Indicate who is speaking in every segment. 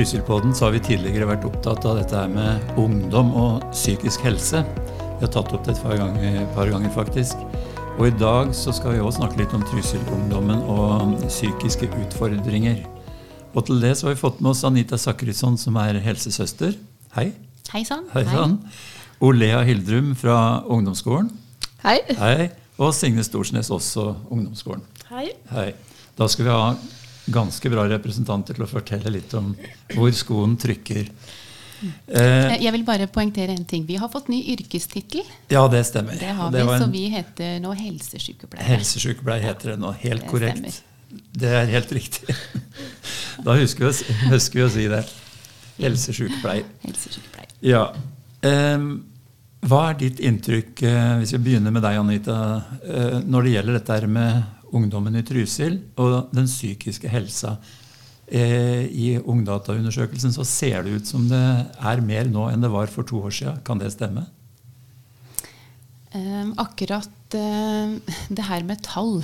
Speaker 1: Trysilpodden så har vi tidligere vært opptatt av dette her med ungdom og psykisk helse. Vi har tatt opp det et par ganger, par ganger faktisk. Og i dag så skal vi også snakke litt om Trysil-ungdommen og psykiske utfordringer. Og til det så har vi fått med oss Anita Sakrisson, som er helsesøster. Hei.
Speaker 2: Hei sann.
Speaker 1: Hei sann. Olea Hildrum fra ungdomsskolen.
Speaker 3: Hei.
Speaker 1: Hei. Og Signe Storsnes, også ungdomsskolen.
Speaker 3: Hei.
Speaker 1: Hei. Da skal vi ha ganske bra representanter til å fortelle litt om hvor skoen trykker.
Speaker 2: Eh, jeg vil bare poengtere en ting. Vi har fått ny yrkestittel.
Speaker 1: Ja, det stemmer.
Speaker 2: Det har det vi, Så vi heter nå helsesykepleier.
Speaker 1: Helsesykepleier heter det nå. Helt det korrekt. Stemmer. Det er helt riktig. Da husker vi, å, husker vi å si det. Helsesykepleier.
Speaker 2: Helsesykepleier.
Speaker 1: Ja. Eh, hva er ditt inntrykk, uh, hvis vi begynner med deg, Anita, uh, når det gjelder dette med ungdommen i Trysil og den psykiske helsa? Uh, I Ungdataundersøkelsen så ser det ut som det er mer nå enn det var for to år siden. Kan det stemme?
Speaker 2: Um, akkurat det her med tall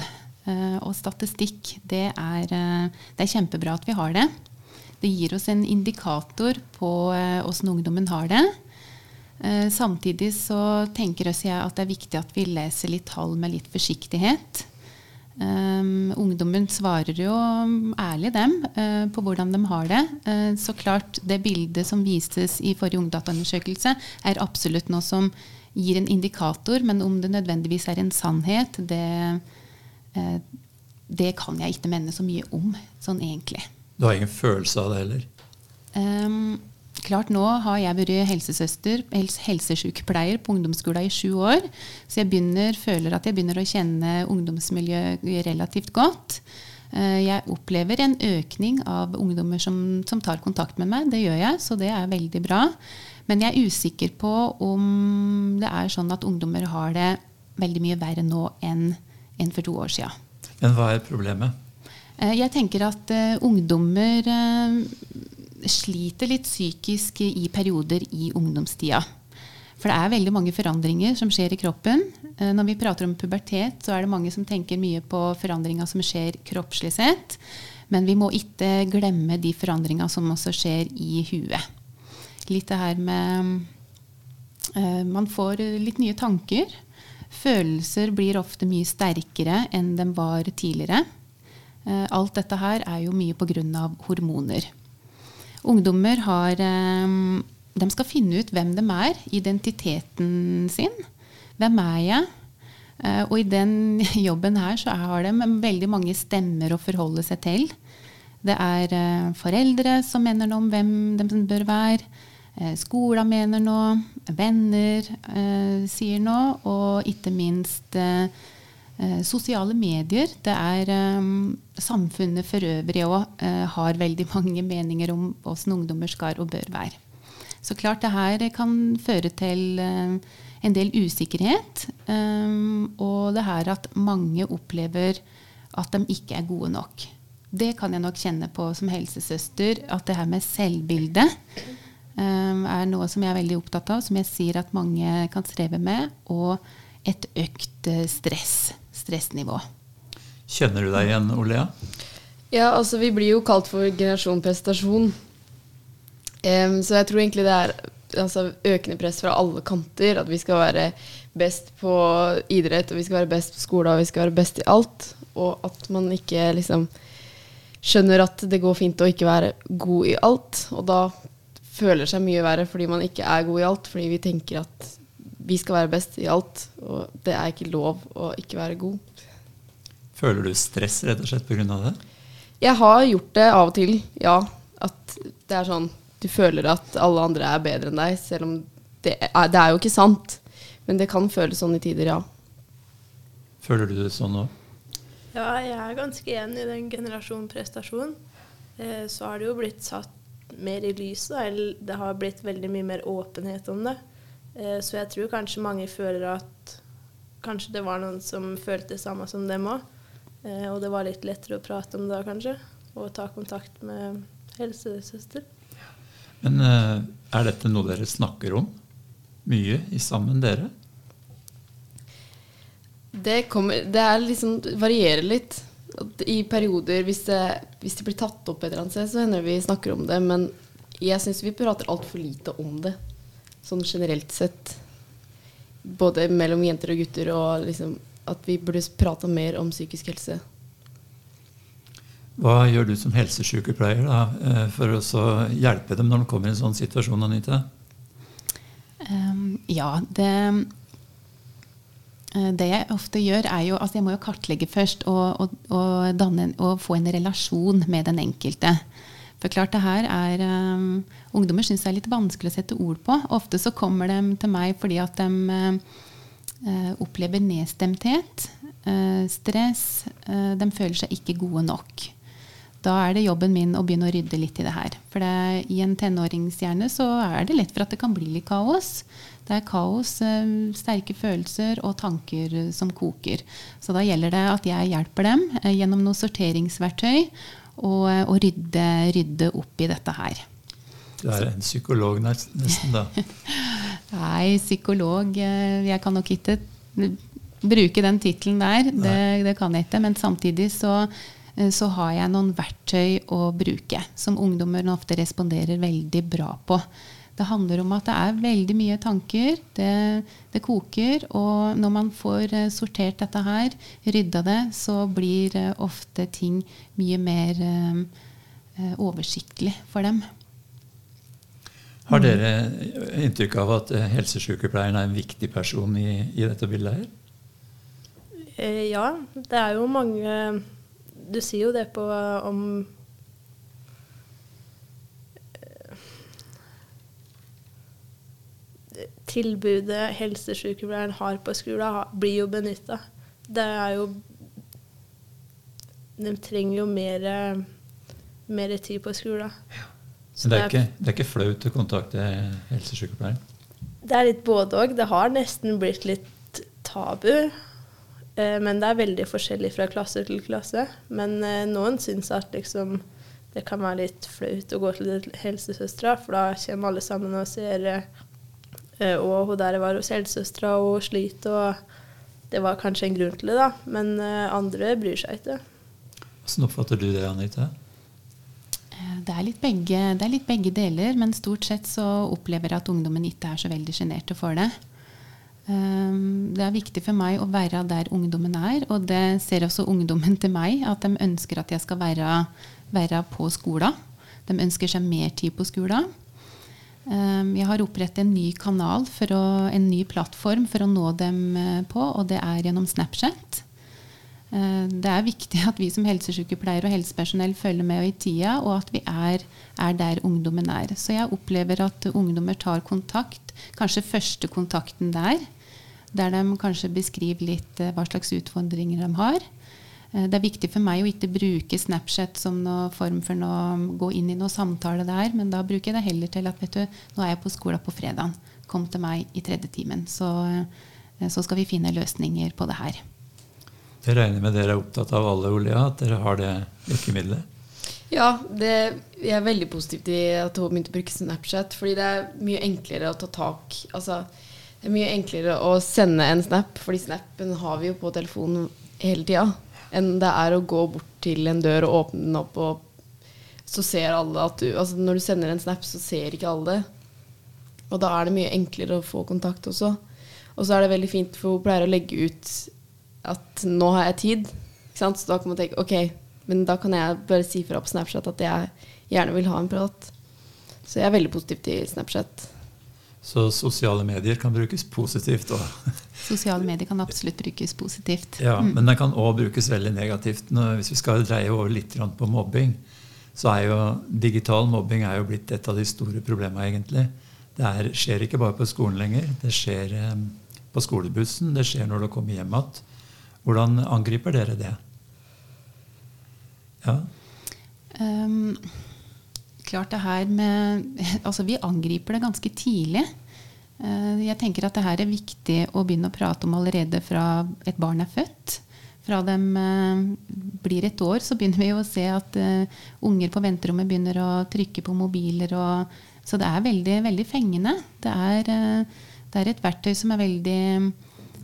Speaker 2: og statistikk, det er, det er kjempebra at vi har det. Det gir oss en indikator på åssen ungdommen har det. Eh, samtidig så tenker jeg at det er viktig at vi leser litt tall med litt forsiktighet. Um, ungdommen svarer jo ærlig, dem, uh, på hvordan de har det. Uh, så klart, det bildet som vistes i forrige ungdataundersøkelse, er absolutt noe som gir en indikator, men om det nødvendigvis er en sannhet, det, uh, det kan jeg ikke mene så mye om, sånn egentlig.
Speaker 1: Du har ingen følelse av det heller?
Speaker 2: Um, klart nå har jeg vært helsesøster, helsesykepleier på ungdomsskolen i sju år. Så jeg begynner, føler at jeg begynner å kjenne ungdomsmiljøet relativt godt. Eh, jeg opplever en økning av ungdommer som, som, tar kontakt med meg. Det gjør jeg, så det er veldig bra. Men jeg er usikker på om det er sånn at ungdommer har det veldig mye verre nå enn, enn for to år siden.
Speaker 1: Men hva er problemet?
Speaker 2: Eh, jeg tenker at uh, ungdommer sliter litt psykisk i perioder i ungdomstida. For det er veldig mange forandringer som skjer i kroppen. Eh, når vi prater om pubertet, så er det mange som tenker mye på forandringer som skjer kroppslig sett. Men vi må ikke glemme de forandringa som også skjer i huet. Litt det her med uh, Man får litt nye tanker. Følelser blir ofte mye sterkere enn de var tidligere. Uh, alt dette her er jo mye pga. hormoner. Ungdommer har eh, De skal finne ut hvem de er, identiteten sin. Hvem er jeg? Eh, og i den jobben her så har de veldig mange stemmer å forholde seg til. Det er eh, foreldre som mener noe om hvem de bør være. Skolen mener noe. Venner sier noe. Og ikke minst Eh, sosiale medier. Det er um, samfunnet for øvrig òg uh, har veldig mange meninger om åssen ungdommer skal og bør være. Så klart det her kan føre til uh, en del usikkerhet. Um, og det her at mange opplever at de ikke er gode nok. Det kan jeg nok kjenne på som helsesøster, at det her med selvbilde um, er noe som jeg er veldig opptatt av, som jeg sier at mange kan streve med. Og et økt stress stressnivå.
Speaker 1: Kjenner du deg igjen, Olea?
Speaker 3: Ja, altså vi blir jo kalt for generasjon prestasjon. Um, så jeg tror egentlig det er altså, økende press fra alle kanter. At vi skal være best på idrett, og vi skal være best på skole, og vi skal være best i alt. Og at man ikke liksom skjønner at det går fint å ikke være god i alt. Og da føler seg mye verre fordi man ikke er god i alt. Fordi vi tenker at vi skal være best i alt, og det er ikke lov å ikke være god.
Speaker 1: Føler du stress rett og slett pga. det?
Speaker 3: Jeg har gjort det av og til, ja. At det er sånn Du føler at alle andre er bedre enn deg, selv om det er, det er jo ikke sant. Men det kan føles sånn i tider, ja.
Speaker 1: Føler du det sånn nå?
Speaker 4: Ja, jeg er ganske enig i den generasjonen prestasjon. Eh, så har det jo blitt satt mer i lyset, eller det har blitt veldig mye mer åpenhet om det. Eh, så jeg tror kanskje mange føler at kanskje det var noen som følte det samme som dem òg. Eh, og det var litt lettere å prate om det da, kanskje. Og ta kontakt med helsesøster.
Speaker 1: Men eh, er dette noe dere snakker om mye i sammen, dere?
Speaker 3: Det, kommer, det er liksom, varierer litt. I perioder, hvis det, hvis det, blir tatt opp et eller annet sted, så hender det vi snakker om det. Men Jeg syns vi prater altfor lite om det, sånn generelt sett. Både mellom jenter og gutter, og liksom at vi burde prate mer om psykisk helse.
Speaker 1: Hva gjør du som helsesykepleier da, eh, for å hjelpe dem når de kommer i en sånn situasjon, Anita?
Speaker 2: Um, ja, det eh, det jeg ofte gjør, er jo altså Jeg må jo kartlegge først og, og, og, danne, og få en relasjon med den enkelte. For klart det her er um, Ungdommer syns det er litt vanskelig å sette ord på. Ofte så kommer de til meg fordi at de uh, opplever nedstemthet, uh, stress. Uh, de føler seg ikke gode nok da er det jobben min å begynne å rydde litt i det her. For det, i en tenåringshjerne så er det lett for at det kan bli litt kaos. Det er kaos, eh, sterke følelser og tanker eh, som koker. Så da gjelder det at jeg hjelper dem eh, gjennom noe sorteringsverktøy og, og rydde, rydde opp i dette her.
Speaker 1: Du er en psykolog nesten, da?
Speaker 2: Nei, psykolog Jeg kan nok ikke bruke den tittelen der. Det, det, kan jeg ikke. Men samtidig så Eh, så har jeg noen verktøy å bruke, som ungdommer ofte responderer veldig bra på. Det handler om at det er veldig mye tanker. Det, det, koker. Og når man får eh, sortert dette her, rydda det, så blir eh, ofte ting mye mer eh, oversiktlig for dem.
Speaker 1: Har dere inntrykk av at helsesykepleieren er en viktig person i, i dette bildet her?
Speaker 4: Ja, det er jo mange du sier jo det på om eh, Tilbudet helsesykepleieren har på skolen, blir jo benytta. Det er jo De trenger jo mer, mer tid på skolen.
Speaker 1: Så det er, ikke, det er ikke flaut å kontakte helsesykepleieren?
Speaker 4: Det er litt både òg. Det har nesten blitt litt tabu. Eh, men det er veldig forskjellig fra klasse til klasse. Men eh, noen syns at liksom, det kan være litt flaut å gå til helsesøstera, for da kommer alle sammen og ser eh, Og hun der var hos helsesøstera og sliter, og det var kanskje en grunn til det, da. Men andre bryr seg ikke.
Speaker 1: Hvordan oppfatter du det, Anita?
Speaker 2: Det er, begge, det er, litt begge, deler, men stort sett så opplever jeg at ungdommen ikke er så veldig sjenerte for det. Ehm, det er viktig for meg å være der ungdommen er, og det ser også ungdommen til meg, at de ønsker at jeg skal være, være på skolen. De ønsker seg mer tid på skolen. Ehm, jeg har opprettet en ny kanal, å, en ny plattform for å nå dem eh, på, og det er gjennom Snapchat. Ehm, det er viktig at vi som helsesykepleiere og helsepersonell følger med i tida, og at vi er, er, der ungdommen er. Så jeg opplever at ungdommer tar kontakt, kanskje første kontakten der, der de kanskje beskriver litt eh, hva slags utfordringer de har. Eh, det er viktig for meg å ikke bruke Snapchat som noen form for å gå inn i noe samtale der, men da bruker jeg det heller til at vet du, nå er jeg på skolen på fredag. Kom til meg i tredje timen, så, eh, så skal vi finne løsninger på det her.
Speaker 1: Jeg regner med dere er opptatt av alle, Olja, at dere har det virkemidlet?
Speaker 3: Ja, det, jeg er veldig positiv til at hun begynte å bruke Snapchat. Fordi det er mye enklere å ta tak altså, det er mye enklere å sende en snap, fordi snappen har vi jo på telefonen hele tida, enn det er å gå bort til en dør og åpne den opp, og så ser alle at du Altså når du sender en snap, så ser ikke alle det. Og da er det mye enklere å få kontakt også. Og så er det veldig fint, for hun pleier å legge ut at 'nå har jeg tid'. Så da kan man tenke ok, men da kan jeg bare si fra på Snapchat at jeg gjerne vil ha en prat. Så jeg er veldig positiv til Snapchat.
Speaker 1: Så sosiale medier kan brukes positivt. Også.
Speaker 2: Sosiale medier kan absolutt brukes positivt.
Speaker 1: Ja, mm. Men den kan òg brukes veldig negativt. Hvis vi skal dreie over litt på mobbing, så er jo digital mobbing er jo blitt et av de store problemene, egentlig. Det er, skjer ikke bare på skolen lenger. Det skjer eh, på skolebussen, det skjer når du kommer hjem igjen. Hvordan angriper dere det? Ja. Um,
Speaker 2: klart det her med Altså, vi angriper det ganske tidlig. Eh, jeg tenker at det her er viktig å begynne å prate om allerede fra et barn er født. Fra de eh, blir et år, så begynner vi å se at eh, unger på venterommet begynner å trykke på mobiler. Og, så det er veldig, veldig fengende. Det er, det er, et verktøy som er veldig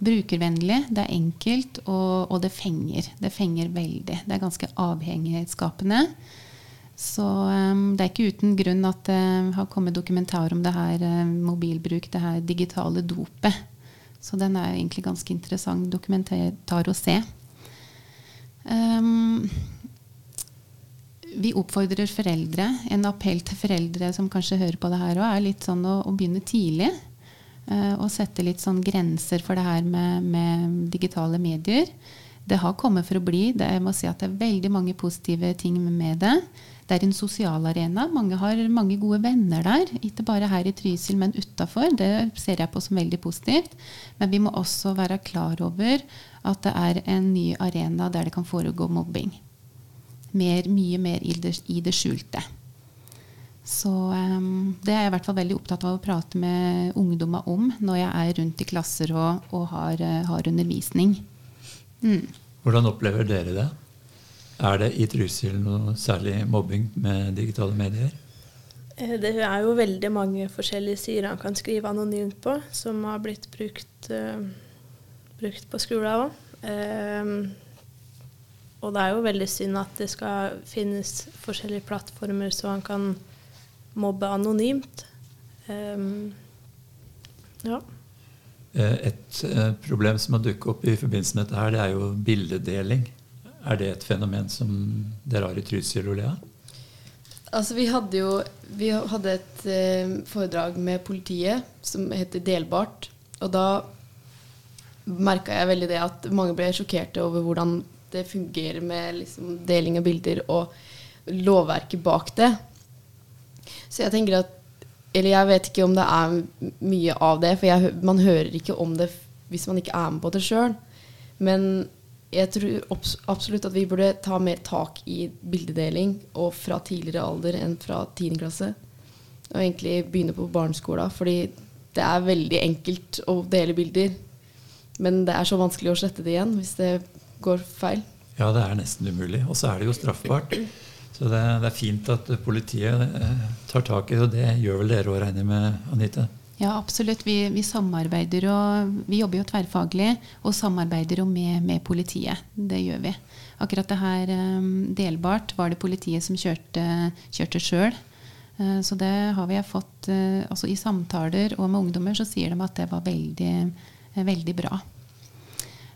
Speaker 2: brukervennlig. Det er enkelt, og, og det fenger. Det fenger veldig. Det er ganske avhengighetsskapende. Så um, det er ikke uten grunn at det har kommet dokumentar om det her mobilbruk, det her digitale dopet. Så den er egentlig ganske interessant dokumentar å se. Um, vi oppfordrer foreldre, en appell til foreldre som kanskje hører på det her òg, er litt sånn å, å begynne tidlig. Uh, og sette litt sånn grenser for det her med, med digitale medier. Det har kommet for å bli. Det, jeg må si at det er veldig mange positive ting med det. Det er en sosial arena. Mange har mange gode venner der. Ikke bare her i Trysil, men utafor. Det ser jeg på som veldig positivt. Men vi må også være klar over at det er en ny arena der det kan foregå mobbing. Mer, mye mer i det, i det skjulte. Så um, det er jeg i hvert fall veldig opptatt av å prate med ungdommer om når jeg er rundt i klasser og, og har, uh, har undervisning.
Speaker 1: Mm. Hvordan opplever dere det? Er det i Trysil noe særlig mobbing med digitale medier?
Speaker 4: Eh, det er jo veldig mange forskjellige sider han kan skrive anonymt på, som har blitt brukt, uh, brukt på skolen òg. Uh, og det er jo veldig synd at det skal finnes forskjellige plattformer så han kan mobbe anonymt. Um, ja.
Speaker 1: Eh, et eh, problem som har dukket opp i forbindelse med dette, her, det er jo bildedeling. Er det et fenomen som dere har i Trysil og?
Speaker 3: Altså, vi hadde jo vi hadde et eh, foredrag med politiet som heter Delbart. Og da merka jeg veldig det at mange ble sjokkerte over hvordan det fungerer med liksom, deling av bilder og lovverket bak det. Så jeg tenker at eller jeg vet ikke om det er mye av det, for jeg, man hører ikke om det hvis man ikke er med på det sjøl. Men jeg tror absolutt at vi burde ta mer tak i bildedeling, og fra tidligere alder enn fra 10. klasse. Og egentlig begynne på barneskolen, fordi det er veldig enkelt å dele bilder. Men det er så vanskelig å slette det igjen hvis det går feil.
Speaker 1: Ja, det er nesten umulig. Og så er det jo straffbart. Så det, det, er fint at politiet eh, tar tak i det, og det gjør vel dere òg, regner med, Anita?
Speaker 2: Ja, absolutt. Vi, vi, samarbeider og vi jobber jo tverrfaglig og samarbeider jo med, med, politiet. Det gjør vi. Akkurat det her um, delbart var det politiet som kjørte, sjøl. Uh, så det har vi fått altså I samtaler og med ungdommer så sier de at det var veldig, veldig bra.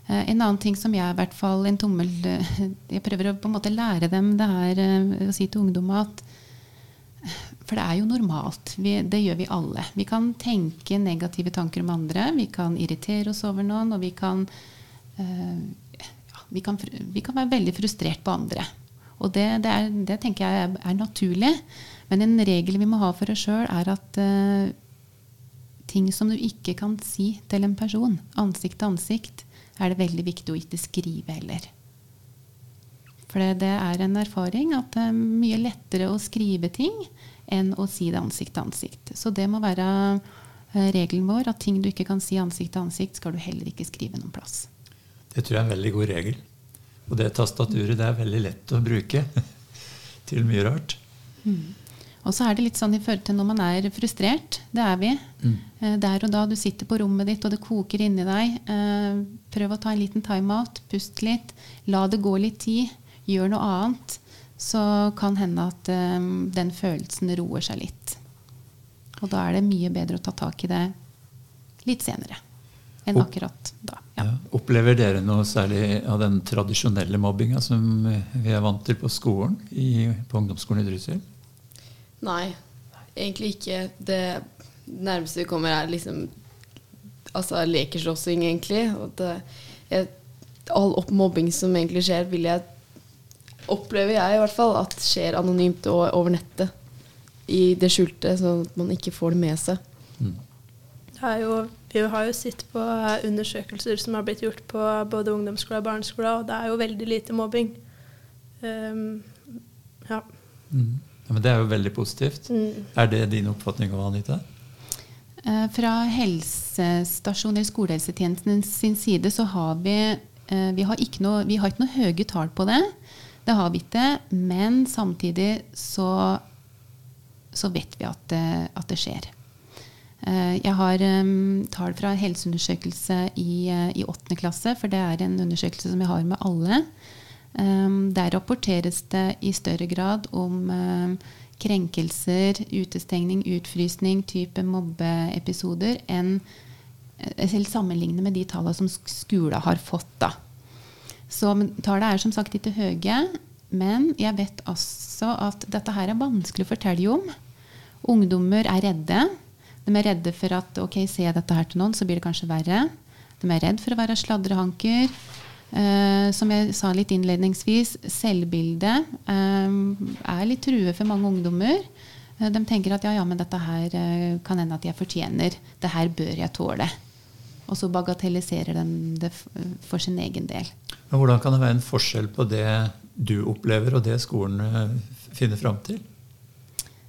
Speaker 2: Eh, en annen ting som jeg i hvert fall en tommel eh, Jeg prøver å på en måte lære dem det her eh, å si til ungdom at For det er jo normalt. Vi, det gjør vi alle. Vi kan tenke negative tanker om andre. Vi kan irritere oss over noen, og vi kan, ja, vi kan, vi kan være veldig frustrert på andre. Og det, det, er, det tenker jeg er, er, naturlig. Men en regel vi må ha for oss sjøl, er at uh, ting som du ikke kan si til en person, ansikt til ansikt, er det veldig viktig å ikke skrive heller. For det, er en erfaring at det er mye lettere å skrive ting enn å si det ansikt til ansikt. Så det må være eh, regelen vår, at ting du ikke kan si ansikt til ansikt, skal du heller ikke skrive noen plass.
Speaker 1: Det tror jeg er en veldig god regel. Og det tastaturet det er veldig lett å bruke til mye rart.
Speaker 2: Mm. Og så er det litt sånn i forhold til når man er frustrert. Det er vi. Mm. Eh, der og da du sitter på rommet ditt, og det koker inni deg. Eh, prøv å ta en liten timeout. Pust litt. La det gå litt tid. Gjør noe annet. Så kan hende at eh, den følelsen roer seg litt. Og da er det mye bedre å ta tak i det litt senere enn akkurat da.
Speaker 1: Ja. Ja. Opplever dere noe særlig av den tradisjonelle mobbinga som vi er vant til på skolen i, på ungdomsskolen i Trysil?
Speaker 3: Nei, egentlig ikke. Det nærmeste vi kommer, er liksom altså lekeslåssing, egentlig. Og det, jeg, all mobbing som egentlig skjer, vil jeg opplever jeg i hvert fall at skjer anonymt og over nettet. I det skjulte, sånn at man ikke får det med seg. Mm.
Speaker 4: Det jo, vi har jo sett på undersøkelser som har blitt gjort på både ungdomsskole og barneskole og det er jo veldig lite mobbing. Um, ja.
Speaker 1: Mm. Ja, men Det er jo veldig positivt. Mm. Er det din oppfatning av Anita?
Speaker 2: Eh, fra helsestasjonen eller skolehelsetjenesten sin side så har vi, eh, vi, har ikke noe, vi har ikke noe høye tall på det. Det har vi ikke. Men samtidig så, så vet vi at det, at det skjer. Eh, jeg har tall fra helseundersøkelse i, i 8. klasse, for det er en undersøkelse som jeg har med alle. Um, der rapporteres det i større grad om um, krenkelser, utestengning, utfrysning, type mobbeepisoder, enn selv sammenligne med de tallene som skolen har fått. da. Så tallene er som sagt ikke høye, men jeg vet også at dette her er vanskelig å fortelle om. Ungdommer er redde. De er redde for at ok, ser jeg dette her til noen, så blir det kanskje verre. De er redd for å være sladrehanker. Uh, som jeg sa litt innledningsvis, selvbildet uh, er litt true for mange ungdommer. Uh, de tenker at ja, ja, men dette her kan hende at jeg fortjener. Det her bør jeg tåle. Og så bagatelliserer de det for sin egen del.
Speaker 1: Men Hvordan kan det være en forskjell på det du opplever, og det skolen finner fram til?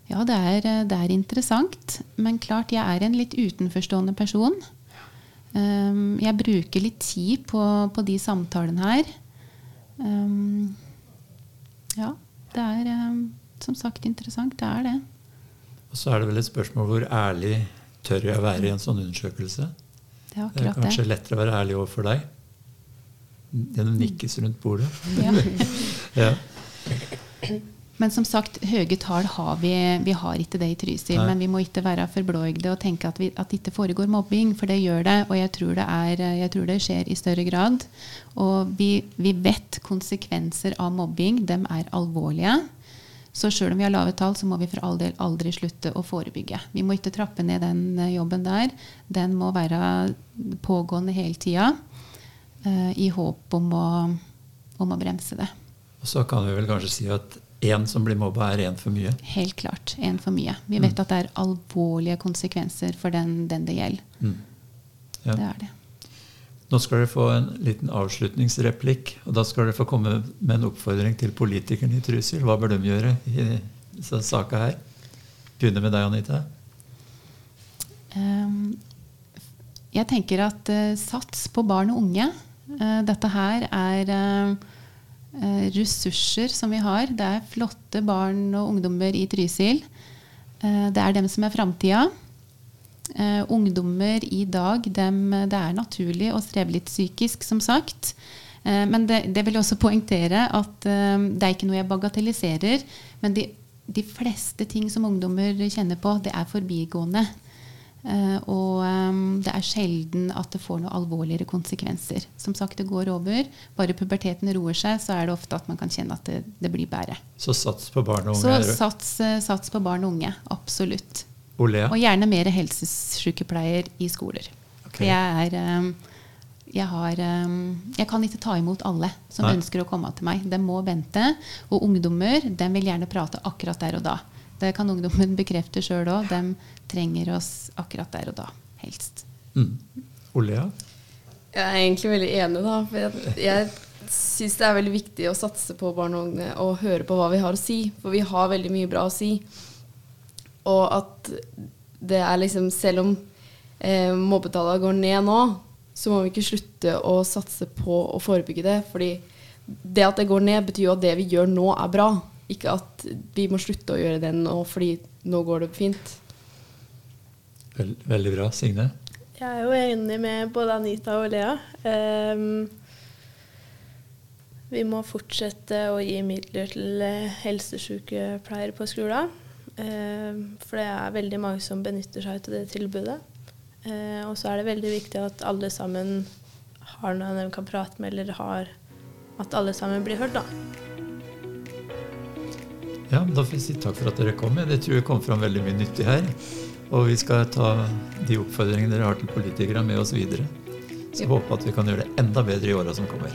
Speaker 2: Ja, det er, det er, interessant. Men klart, jeg er en litt utenforstående person. Um, jeg bruker litt tid på, på de samtalene her. Um, ja, det er um, som sagt interessant. Det er det.
Speaker 1: Og så er det vel et spørsmål hvor ærlig tør jeg være i en sånn undersøkelse?
Speaker 2: Det er,
Speaker 1: det er kanskje det. lettere å være ærlig overfor deg? Gjennom nikkes rundt bordet? Ja.
Speaker 2: ja. Men som sagt, høye tall har vi. Vi har ikke det i Trysil. Men vi må ikke være forblågde og tenke at, vi, at det ikke foregår mobbing, for det gjør det. Og jeg tror det, er, jeg tror det skjer i større grad. Og vi, vi, vet konsekvenser av mobbing. De er alvorlige. Så sjøl om vi har lave tall, så må vi for all del aldri slutte å forebygge. Vi må ikke trappe ned den eh, jobben der. Den må være pågående hele tida uh, i håp om å, om å bremse det.
Speaker 1: Og så kan vi vel kanskje si at én som blir mobba, er én for mye?
Speaker 2: Helt klart. Én for mye. Vi vet mm. at det er alvorlige konsekvenser for den, den det gjelder. Mm. Ja. Det er det.
Speaker 1: Nå skal dere få en liten avslutningsreplikk. og Da skal dere få komme med en oppfordring til politikerne i Trysil. Hva bør de gjøre i denne saka her? Begynner med deg, Anita. Um,
Speaker 2: jeg tenker at uh, sats på barn og unge. Uh, dette her er uh, ressurser som vi har. Det er flotte barn og ungdommer i Trysil. Eh, det er dem som er framtida. Uh, ungdommer i dag, dem, det er naturlig å streve litt psykisk, som sagt. Men det, det, vil også poengtere at det er ikke noe jeg bagatelliserer. Men de, de, fleste ting som ungdommer kjenner på, det er forbigående. Uh, og um, det er sjelden at det får noen alvorligere konsekvenser. Som sagt, det går over. Bare puberteten roer seg, så er det ofte at man kan kjenne at det, det blir bedre.
Speaker 1: Så sats på barn og unge?
Speaker 2: Så sats, uh, sats på barn og unge. Absolutt.
Speaker 1: Olea.
Speaker 2: Og gjerne mer helsesykepleier i skoler. Okay. Jeg er um, jeg, har, um, jeg, kan ikke ta imot alle som Nei. ønsker å komme til meg. De må vente. Og ungdommer de vil gjerne prate akkurat der og da. Det kan ungdommen bekrefte sjøl òg. De trenger oss akkurat der og da, helst.
Speaker 1: Mm. Olea?
Speaker 3: Jeg er egentlig veldig enig, da. For jeg, jeg syns det er veldig viktig å satse på barn og unge og høre på hva vi har å si. For vi har veldig mye bra å si. Og at det er liksom Selv om eh, mobbetallene går ned nå, så må vi ikke slutte å satse på å forebygge det. Fordi det at det går ned, betyr jo at det vi gjør nå, er bra. Ikke at vi må slutte å gjøre det nå fordi nå går det fint.
Speaker 1: Veld, veldig bra. Signe?
Speaker 4: Jeg er jo enig med både Anita og Lea. Um, vi må fortsette å gi midler til eh, helsesykepleiere på skolen. Um, for det er veldig mange som benytter seg av det tilbudet. Uh, og så er det veldig viktig at alle sammen har noen de kan prate med, eller har At alle sammen blir hørt, da.
Speaker 1: Ja, Da får vi si takk for at dere kom. Jeg tror det kom fram veldig mye nyttig her. Og vi skal ta de oppfordringene dere har til politikere med oss videre. Så jeg håper at vi kan gjøre det enda bedre i åra som kommer.